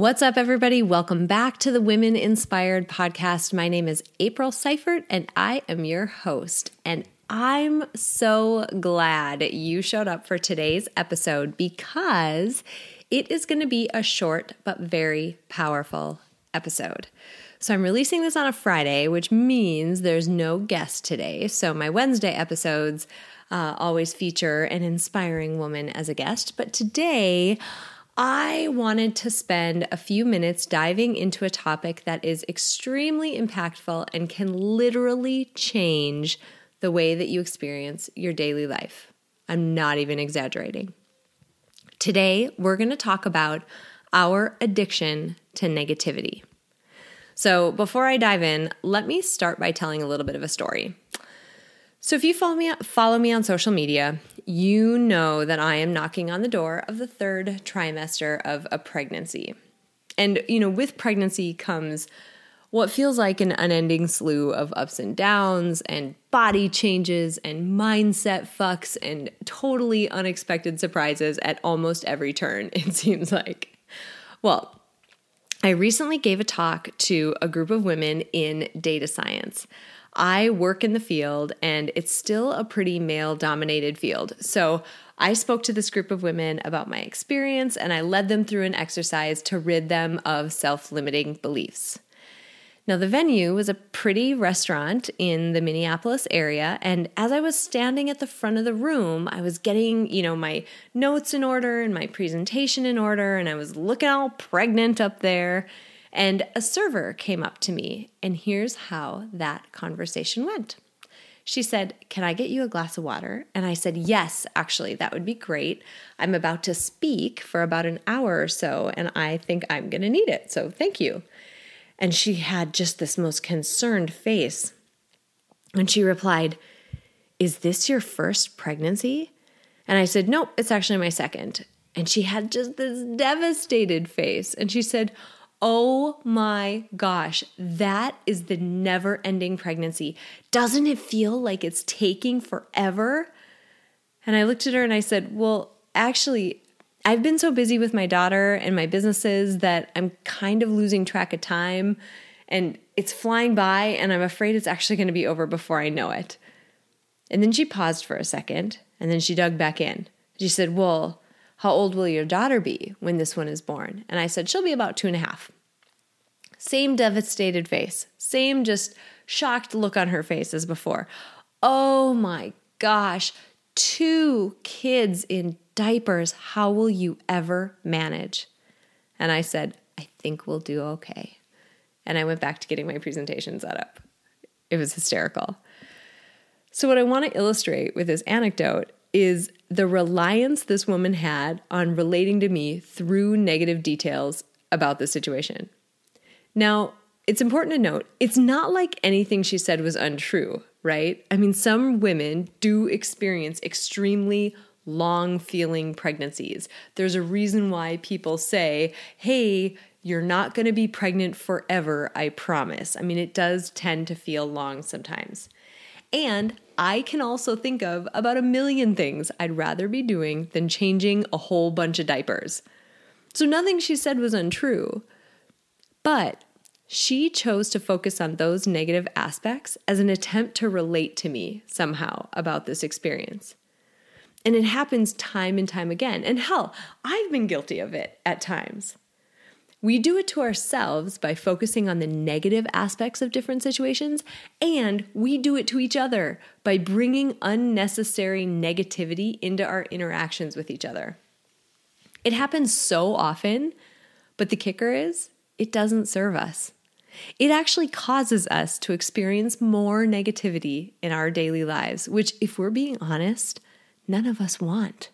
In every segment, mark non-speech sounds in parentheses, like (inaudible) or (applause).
What's up, everybody? Welcome back to the Women Inspired podcast. My name is April Seifert, and I am your host. And I'm so glad you showed up for today's episode because it is going to be a short but very powerful episode. So, I'm releasing this on a Friday, which means there's no guest today. So, my Wednesday episodes uh, always feature an inspiring woman as a guest. But today, I wanted to spend a few minutes diving into a topic that is extremely impactful and can literally change the way that you experience your daily life. I'm not even exaggerating. Today, we're going to talk about our addiction to negativity. So, before I dive in, let me start by telling a little bit of a story. So if you follow me follow me on social media, you know that I am knocking on the door of the third trimester of a pregnancy. And you know, with pregnancy comes what feels like an unending slew of ups and downs and body changes and mindset fucks and totally unexpected surprises at almost every turn, (laughs) it seems like. Well, I recently gave a talk to a group of women in data science. I work in the field and it's still a pretty male dominated field. So I spoke to this group of women about my experience and I led them through an exercise to rid them of self limiting beliefs. Now, the venue was a pretty restaurant in the Minneapolis area. And as I was standing at the front of the room, I was getting, you know, my notes in order and my presentation in order. And I was looking all pregnant up there. And a server came up to me, and here's how that conversation went. She said, Can I get you a glass of water? And I said, Yes, actually, that would be great. I'm about to speak for about an hour or so, and I think I'm going to need it. So thank you. And she had just this most concerned face. And she replied, Is this your first pregnancy? And I said, Nope, it's actually my second. And she had just this devastated face. And she said, Oh my gosh, that is the never ending pregnancy. Doesn't it feel like it's taking forever? And I looked at her and I said, Well, actually, I've been so busy with my daughter and my businesses that I'm kind of losing track of time and it's flying by, and I'm afraid it's actually going to be over before I know it. And then she paused for a second and then she dug back in. She said, Well, how old will your daughter be when this one is born? And I said, She'll be about two and a half. Same devastated face, same just shocked look on her face as before. Oh my gosh, two kids in diapers. How will you ever manage? And I said, I think we'll do okay. And I went back to getting my presentation set up. It was hysterical. So, what I want to illustrate with this anecdote is the reliance this woman had on relating to me through negative details about the situation. Now, it's important to note it's not like anything she said was untrue, right? I mean, some women do experience extremely long feeling pregnancies. There's a reason why people say, hey, you're not going to be pregnant forever, I promise. I mean, it does tend to feel long sometimes. And I can also think of about a million things I'd rather be doing than changing a whole bunch of diapers. So nothing she said was untrue. But she chose to focus on those negative aspects as an attempt to relate to me somehow about this experience. And it happens time and time again. And hell, I've been guilty of it at times. We do it to ourselves by focusing on the negative aspects of different situations, and we do it to each other by bringing unnecessary negativity into our interactions with each other. It happens so often, but the kicker is it doesn't serve us. It actually causes us to experience more negativity in our daily lives, which, if we're being honest, none of us want.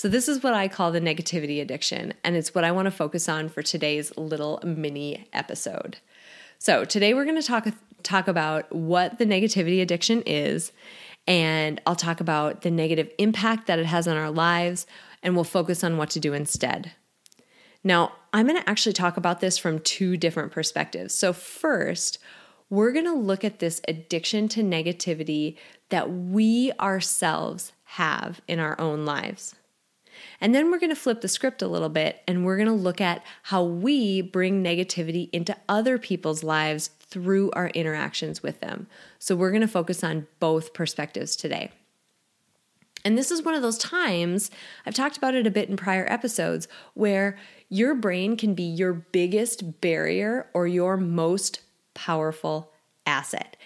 So, this is what I call the negativity addiction, and it's what I want to focus on for today's little mini episode. So, today we're going to talk, talk about what the negativity addiction is, and I'll talk about the negative impact that it has on our lives, and we'll focus on what to do instead. Now, I'm going to actually talk about this from two different perspectives. So, first, we're going to look at this addiction to negativity that we ourselves have in our own lives. And then we're going to flip the script a little bit and we're going to look at how we bring negativity into other people's lives through our interactions with them. So we're going to focus on both perspectives today. And this is one of those times, I've talked about it a bit in prior episodes, where your brain can be your biggest barrier or your most powerful asset.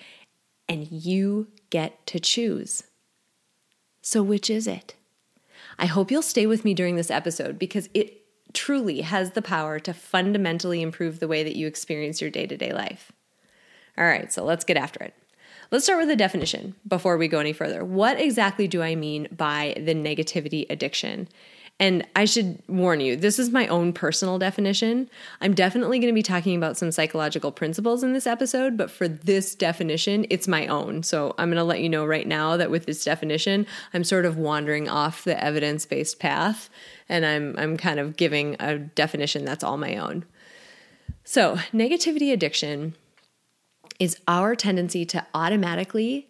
And you get to choose. So, which is it? I hope you'll stay with me during this episode because it truly has the power to fundamentally improve the way that you experience your day to day life. All right, so let's get after it. Let's start with the definition before we go any further. What exactly do I mean by the negativity addiction? And I should warn you, this is my own personal definition. I'm definitely going to be talking about some psychological principles in this episode, but for this definition, it's my own. So I'm going to let you know right now that with this definition, I'm sort of wandering off the evidence-based path and I'm I'm kind of giving a definition that's all my own. So, negativity addiction is our tendency to automatically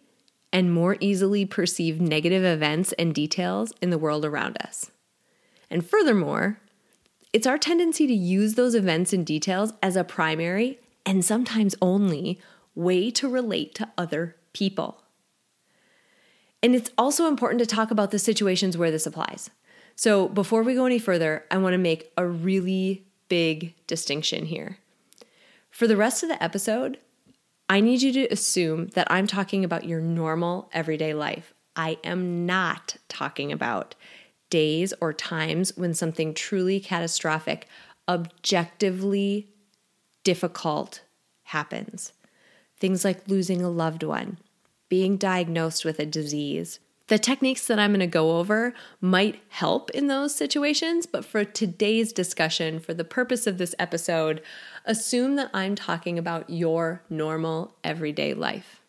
and more easily perceive negative events and details in the world around us. And furthermore, it's our tendency to use those events and details as a primary and sometimes only way to relate to other people. And it's also important to talk about the situations where this applies. So, before we go any further, I want to make a really big distinction here. For the rest of the episode, I need you to assume that I'm talking about your normal everyday life. I am not talking about days or times when something truly catastrophic, objectively difficult happens. Things like losing a loved one, being diagnosed with a disease. The techniques that I'm going to go over might help in those situations, but for today's discussion, for the purpose of this episode, assume that I'm talking about your normal everyday life.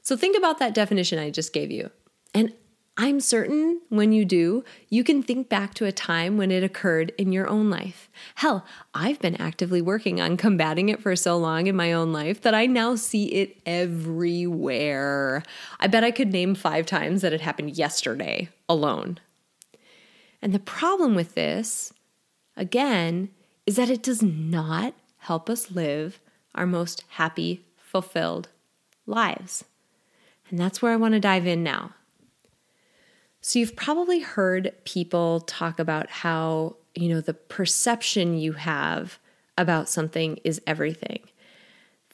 So think about that definition I just gave you. And I'm certain when you do, you can think back to a time when it occurred in your own life. Hell, I've been actively working on combating it for so long in my own life that I now see it everywhere. I bet I could name five times that it happened yesterday alone. And the problem with this, again, is that it does not help us live our most happy, fulfilled lives. And that's where I want to dive in now. So, you've probably heard people talk about how, you know, the perception you have about something is everything.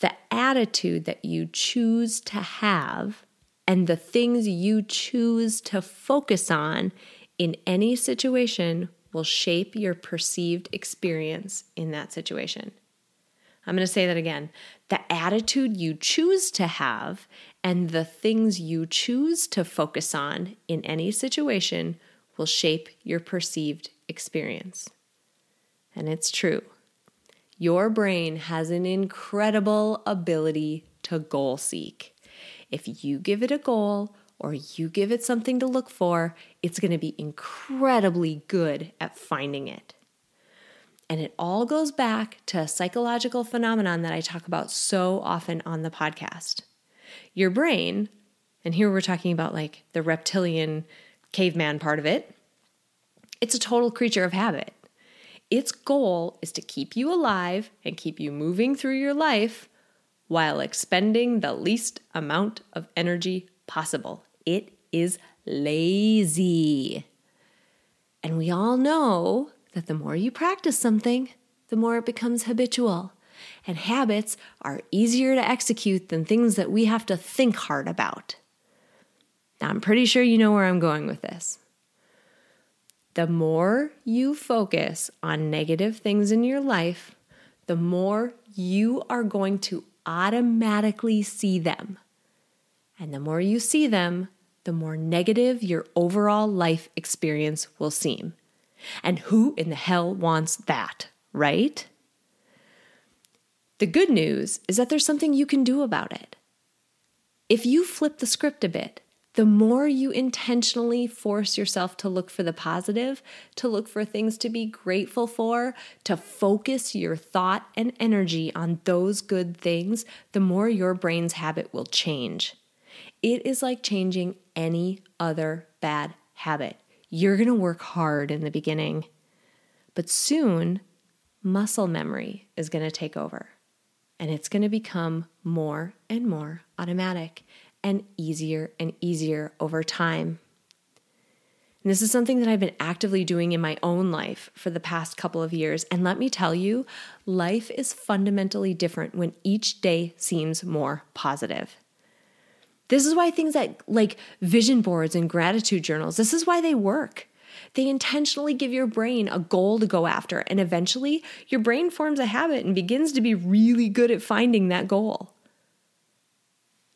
The attitude that you choose to have and the things you choose to focus on in any situation will shape your perceived experience in that situation. I'm going to say that again. The attitude you choose to have and the things you choose to focus on in any situation will shape your perceived experience. And it's true. Your brain has an incredible ability to goal seek. If you give it a goal or you give it something to look for, it's going to be incredibly good at finding it. And it all goes back to a psychological phenomenon that I talk about so often on the podcast. Your brain, and here we're talking about like the reptilian caveman part of it, it's a total creature of habit. Its goal is to keep you alive and keep you moving through your life while expending the least amount of energy possible. It is lazy. And we all know that the more you practice something, the more it becomes habitual. And habits are easier to execute than things that we have to think hard about. Now, I'm pretty sure you know where I'm going with this. The more you focus on negative things in your life, the more you are going to automatically see them. And the more you see them, the more negative your overall life experience will seem. And who in the hell wants that, right? The good news is that there's something you can do about it. If you flip the script a bit, the more you intentionally force yourself to look for the positive, to look for things to be grateful for, to focus your thought and energy on those good things, the more your brain's habit will change. It is like changing any other bad habit. You're going to work hard in the beginning, but soon muscle memory is going to take over and it's going to become more and more automatic and easier and easier over time. And this is something that I've been actively doing in my own life for the past couple of years. And let me tell you, life is fundamentally different when each day seems more positive. This is why things like, like vision boards and gratitude journals, this is why they work. They intentionally give your brain a goal to go after, and eventually your brain forms a habit and begins to be really good at finding that goal.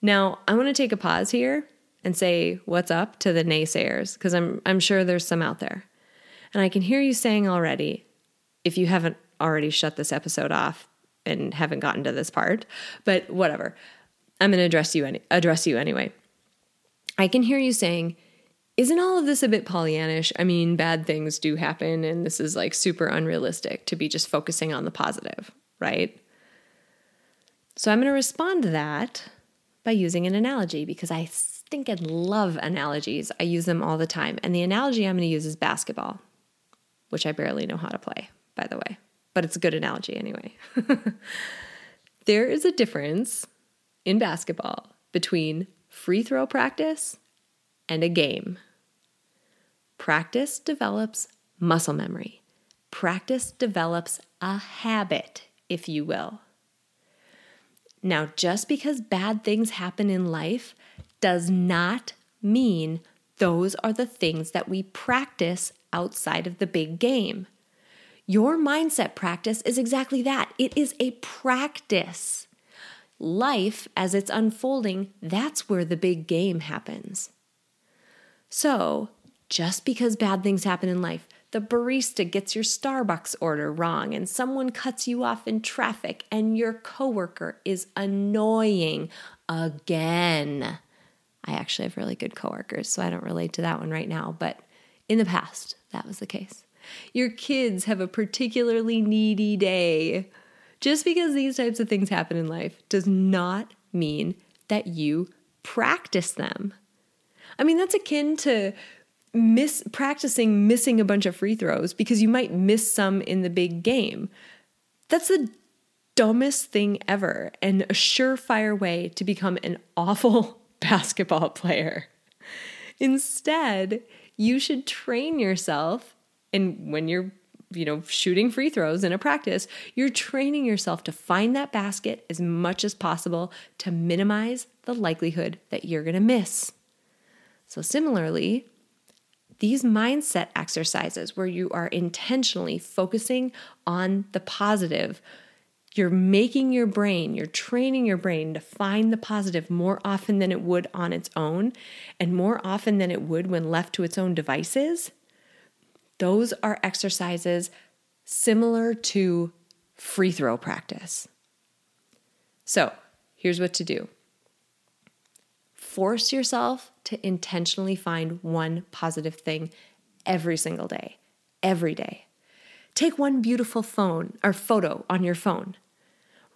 Now, I want to take a pause here and say what's up to the naysayers because I'm I'm sure there's some out there. And I can hear you saying already if you haven't already shut this episode off and haven't gotten to this part, but whatever. I'm going to address you any, address you anyway. I can hear you saying, isn't all of this a bit Pollyannish? I mean, bad things do happen, and this is like super unrealistic to be just focusing on the positive, right? So I'm going to respond to that by using an analogy because I think and love analogies. I use them all the time. And the analogy I'm going to use is basketball, which I barely know how to play, by the way, but it's a good analogy anyway. (laughs) there is a difference in basketball between free throw practice and a game. Practice develops muscle memory. Practice develops a habit, if you will. Now, just because bad things happen in life does not mean those are the things that we practice outside of the big game. Your mindset practice is exactly that it is a practice. Life, as it's unfolding, that's where the big game happens. So, just because bad things happen in life the barista gets your Starbucks order wrong and someone cuts you off in traffic and your coworker is annoying again. I actually have really good coworkers, so I don't relate to that one right now, but in the past, that was the case. Your kids have a particularly needy day. Just because these types of things happen in life does not mean that you practice them. I mean, that's akin to miss practicing missing a bunch of free throws because you might miss some in the big game. That's the dumbest thing ever and a surefire way to become an awful (laughs) basketball player. Instead, you should train yourself and when you're you know shooting free throws in a practice, you're training yourself to find that basket as much as possible to minimize the likelihood that you're going to miss. So similarly, these mindset exercises where you are intentionally focusing on the positive, you're making your brain, you're training your brain to find the positive more often than it would on its own and more often than it would when left to its own devices. Those are exercises similar to free throw practice. So, here's what to do force yourself to intentionally find one positive thing every single day, every day. Take one beautiful phone or photo on your phone.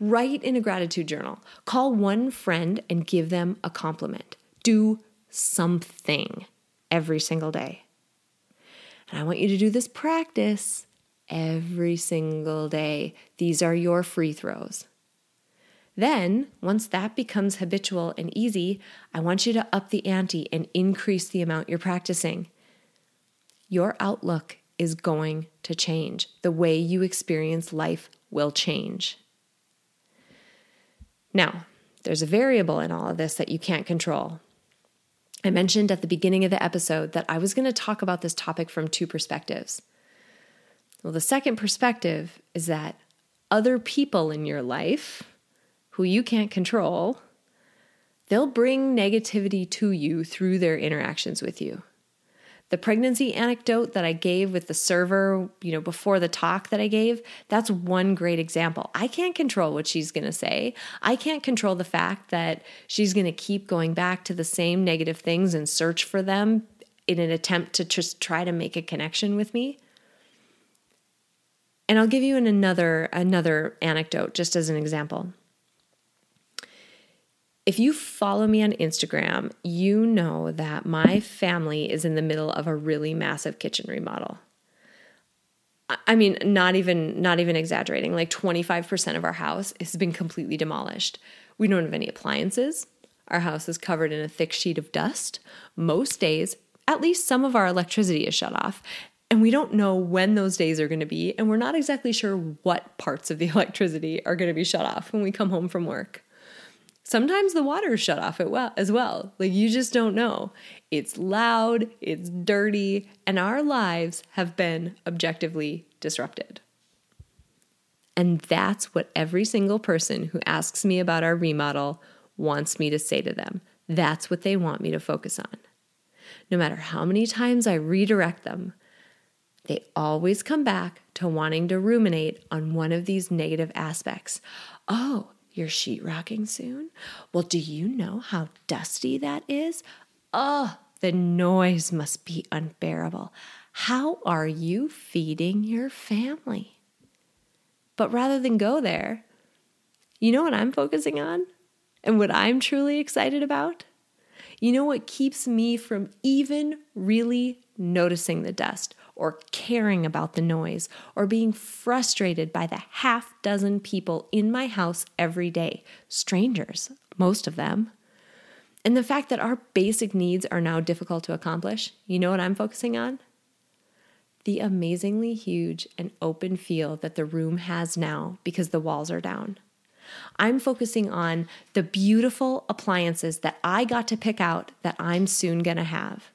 Write in a gratitude journal. Call one friend and give them a compliment. Do something every single day. And I want you to do this practice every single day. These are your free throws. Then, once that becomes habitual and easy, I want you to up the ante and increase the amount you're practicing. Your outlook is going to change. The way you experience life will change. Now, there's a variable in all of this that you can't control. I mentioned at the beginning of the episode that I was going to talk about this topic from two perspectives. Well, the second perspective is that other people in your life who you can't control, they'll bring negativity to you through their interactions with you. The pregnancy anecdote that I gave with the server, you know, before the talk that I gave, that's one great example. I can't control what she's going to say. I can't control the fact that she's going to keep going back to the same negative things and search for them in an attempt to just try to make a connection with me. And I'll give you an another another anecdote just as an example. If you follow me on Instagram, you know that my family is in the middle of a really massive kitchen remodel. I mean, not even not even exaggerating. Like 25% of our house has been completely demolished. We don't have any appliances. Our house is covered in a thick sheet of dust. Most days, at least some of our electricity is shut off. And we don't know when those days are going to be, and we're not exactly sure what parts of the (laughs) electricity are going to be shut off when we come home from work. Sometimes the water is shut off as well. Like you just don't know. It's loud, it's dirty, and our lives have been objectively disrupted. And that's what every single person who asks me about our remodel wants me to say to them. That's what they want me to focus on. No matter how many times I redirect them, they always come back to wanting to ruminate on one of these negative aspects. Oh, you're sheetrocking soon? Well, do you know how dusty that is? Oh, the noise must be unbearable. How are you feeding your family? But rather than go there, you know what I'm focusing on and what I'm truly excited about? You know what keeps me from even really noticing the dust or caring about the noise or being frustrated by the half dozen people in my house every day, strangers, most of them. And the fact that our basic needs are now difficult to accomplish, you know what I'm focusing on? The amazingly huge and open feel that the room has now because the walls are down. I'm focusing on the beautiful appliances that I got to pick out that I'm soon gonna have.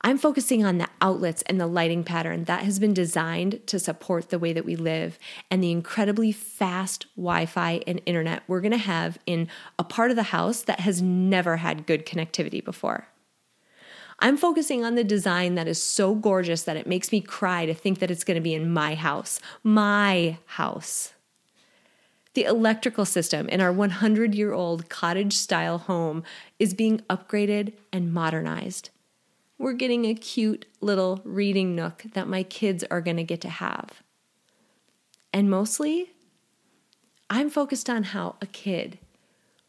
I'm focusing on the outlets and the lighting pattern that has been designed to support the way that we live and the incredibly fast Wi Fi and internet we're gonna have in a part of the house that has never had good connectivity before. I'm focusing on the design that is so gorgeous that it makes me cry to think that it's gonna be in my house, my house. The electrical system in our 100 year old cottage style home is being upgraded and modernized we're getting a cute little reading nook that my kids are going to get to have. And mostly, I'm focused on how a kid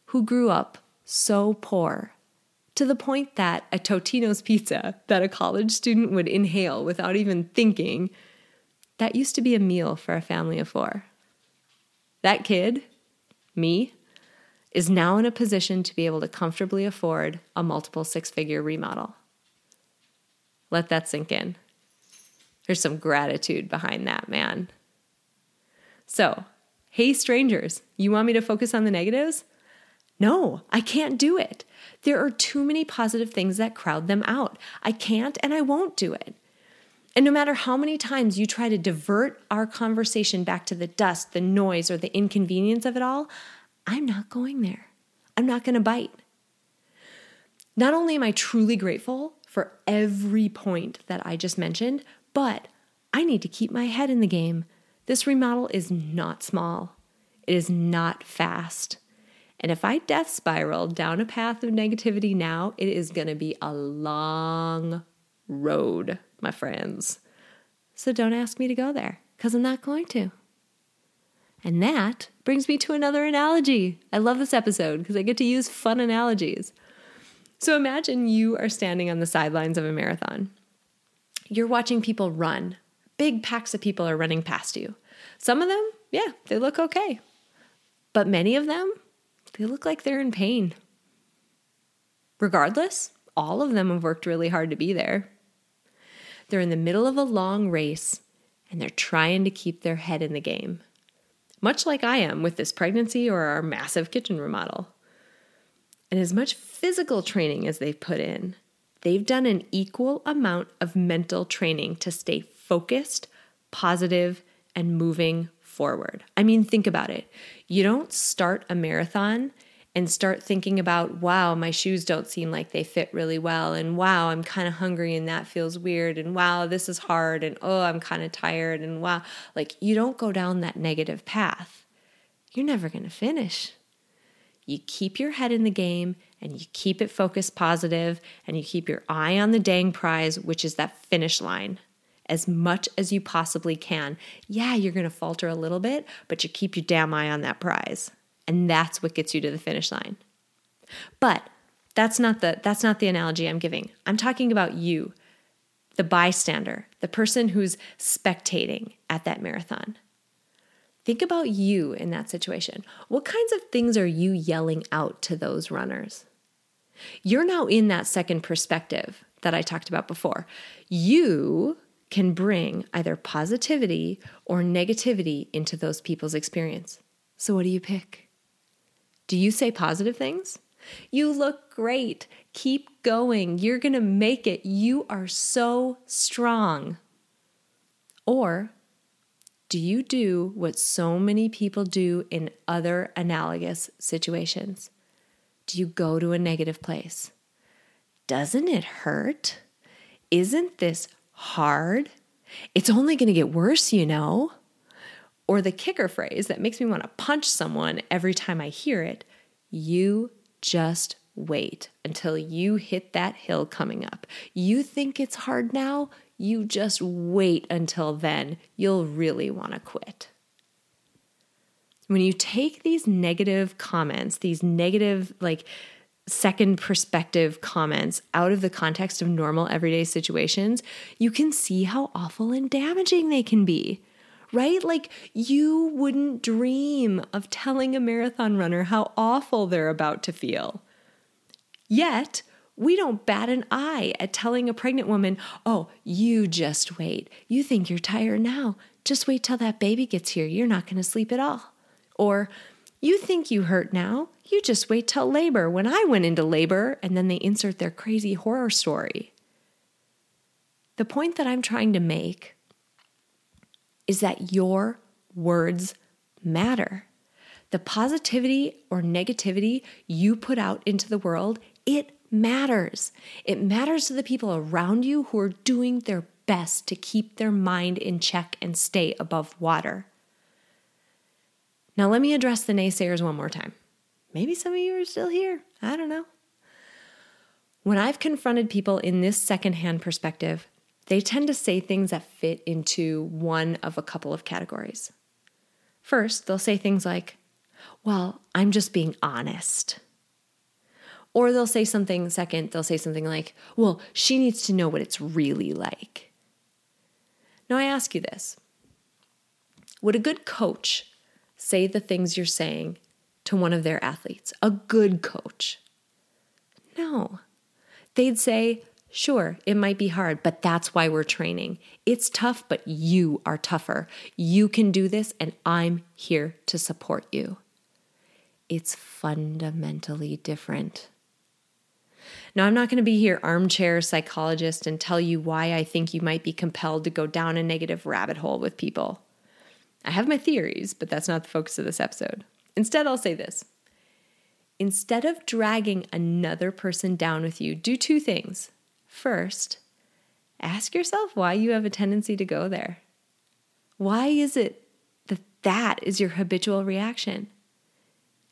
who grew up so poor to the point that a Totino's pizza that a college student would inhale without even thinking, that used to be a meal for a family of four. That kid, me, is now in a position to be able to comfortably afford a multiple six figure remodel. Let that sink in. There's some gratitude behind that, man. So, hey, strangers, you want me to focus on the negatives? No, I can't do it. There are too many positive things that crowd them out. I can't and I won't do it. And no matter how many times you try to divert our conversation back to the dust, the noise, or the inconvenience of it all, I'm not going there. I'm not going to bite. Not only am I truly grateful for every point that I just mentioned, but I need to keep my head in the game. This remodel is not small, it is not fast. And if I death spiral down a path of negativity now, it is going to be a long road, my friends. So don't ask me to go there because I'm not going to. And that brings me to another analogy. I love this episode because I get to use fun analogies. So imagine you are standing on the sidelines of a marathon. You're watching people run. Big packs of people are running past you. Some of them, yeah, they look okay. But many of them, they look like they're in pain. Regardless, all of them have worked really hard to be there. They're in the middle of a long race and they're trying to keep their head in the game. Much like I am with this pregnancy or our massive kitchen remodel. And as much physical training as they've put in, they've done an equal amount of mental training to stay focused, positive, and moving forward. I mean, think about it. You don't start a marathon and start thinking about, wow, my shoes don't seem like they fit really well. And wow, I'm kind of hungry and that feels weird. And wow, this is hard. And oh, I'm kind of tired. And wow, like you don't go down that negative path. You're never going to finish. You keep your head in the game and you keep it focused positive and you keep your eye on the dang prize, which is that finish line as much as you possibly can. Yeah, you're to falter a little bit, but you keep your damn eye on that prize. And that's what gets you to the finish line. But that's not the that's not the analogy I'm giving. I'm talking about you, the bystander, the person who's spectating at that marathon. Think about you in that situation. What kinds of things are you yelling out to those runners? You're now in that second perspective that I talked about before. You can bring either positivity or negativity into those people's experience. So, what do you pick? Do you say positive things? You look great. Keep going. You're going to make it. You are so strong. Or do you do what so many people do in other analogous situations? Do you go to a negative place? Doesn't it hurt? Isn't this hard? It's only going to get worse, you know. Or the kicker phrase that makes me want to punch someone every time I hear it you just wait until you hit that hill coming up. You think it's hard now, you just wait until then. You'll really want to quit. When you take these negative comments, these negative, like, second perspective comments out of the context of normal everyday situations, you can see how awful and damaging they can be. Right? Like, you wouldn't dream of telling a marathon runner how awful they're about to feel. Yet, we don't bat an eye at telling a pregnant woman, oh, you just wait. You think you're tired now. Just wait till that baby gets here. You're not going to sleep at all. Or, you think you hurt now. You just wait till labor when I went into labor, and then they insert their crazy horror story. The point that I'm trying to make is that your words matter. The positivity or negativity you put out into the world, it matters. It matters to the people around you who are doing their best to keep their mind in check and stay above water. Now, let me address the naysayers one more time. Maybe some of you are still here. I don't know. When I've confronted people in this secondhand perspective, they tend to say things that fit into one of a couple of categories. First, they'll say things like, Well, I'm just being honest. Or they'll say something, second, they'll say something like, Well, she needs to know what it's really like. Now, I ask you this Would a good coach say the things you're saying to one of their athletes, a good coach? No. They'd say, Sure, it might be hard, but that's why we're training. It's tough, but you are tougher. You can do this, and I'm here to support you. It's fundamentally different. Now, I'm not going to be here armchair psychologist and tell you why I think you might be compelled to go down a negative rabbit hole with people. I have my theories, but that's not the focus of this episode. Instead, I'll say this. Instead of dragging another person down with you, do two things. First, ask yourself why you have a tendency to go there. Why is it that that is your habitual reaction?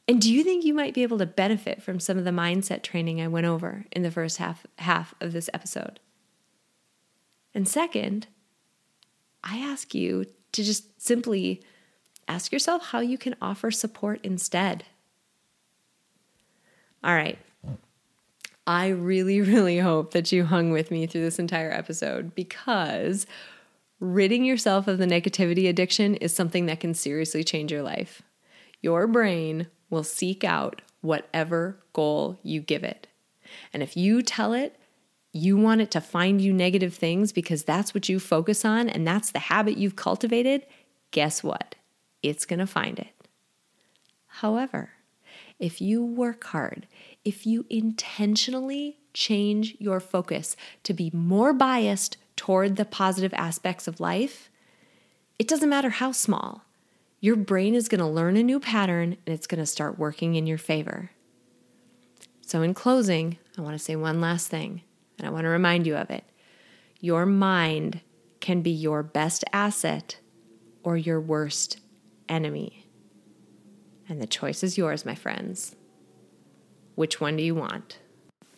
And do you think you might be able to benefit from some of the mindset training I went over in the first half, half of this episode? And second, I ask you to just simply ask yourself how you can offer support instead. All right. I really, (laughs) really hope that you hung with me through this entire episode because ridding yourself of the negativity addiction is something that can seriously change your life. Your brain will seek out whatever goal you give it. And if you tell it you want it to find you negative things because that's what you focus on and that's the habit you've cultivated, guess what? It's going to find it. However, if you work hard, if you intentionally change your focus to be more biased toward the positive aspects of life, it doesn't matter how small, your brain is going to learn a new pattern and it's going to start working in your favor. So, in closing, I want to say one last thing, and I want to remind you of it. Your mind can be your best asset or your worst enemy. And the choice is yours, my friends. Which one do you want?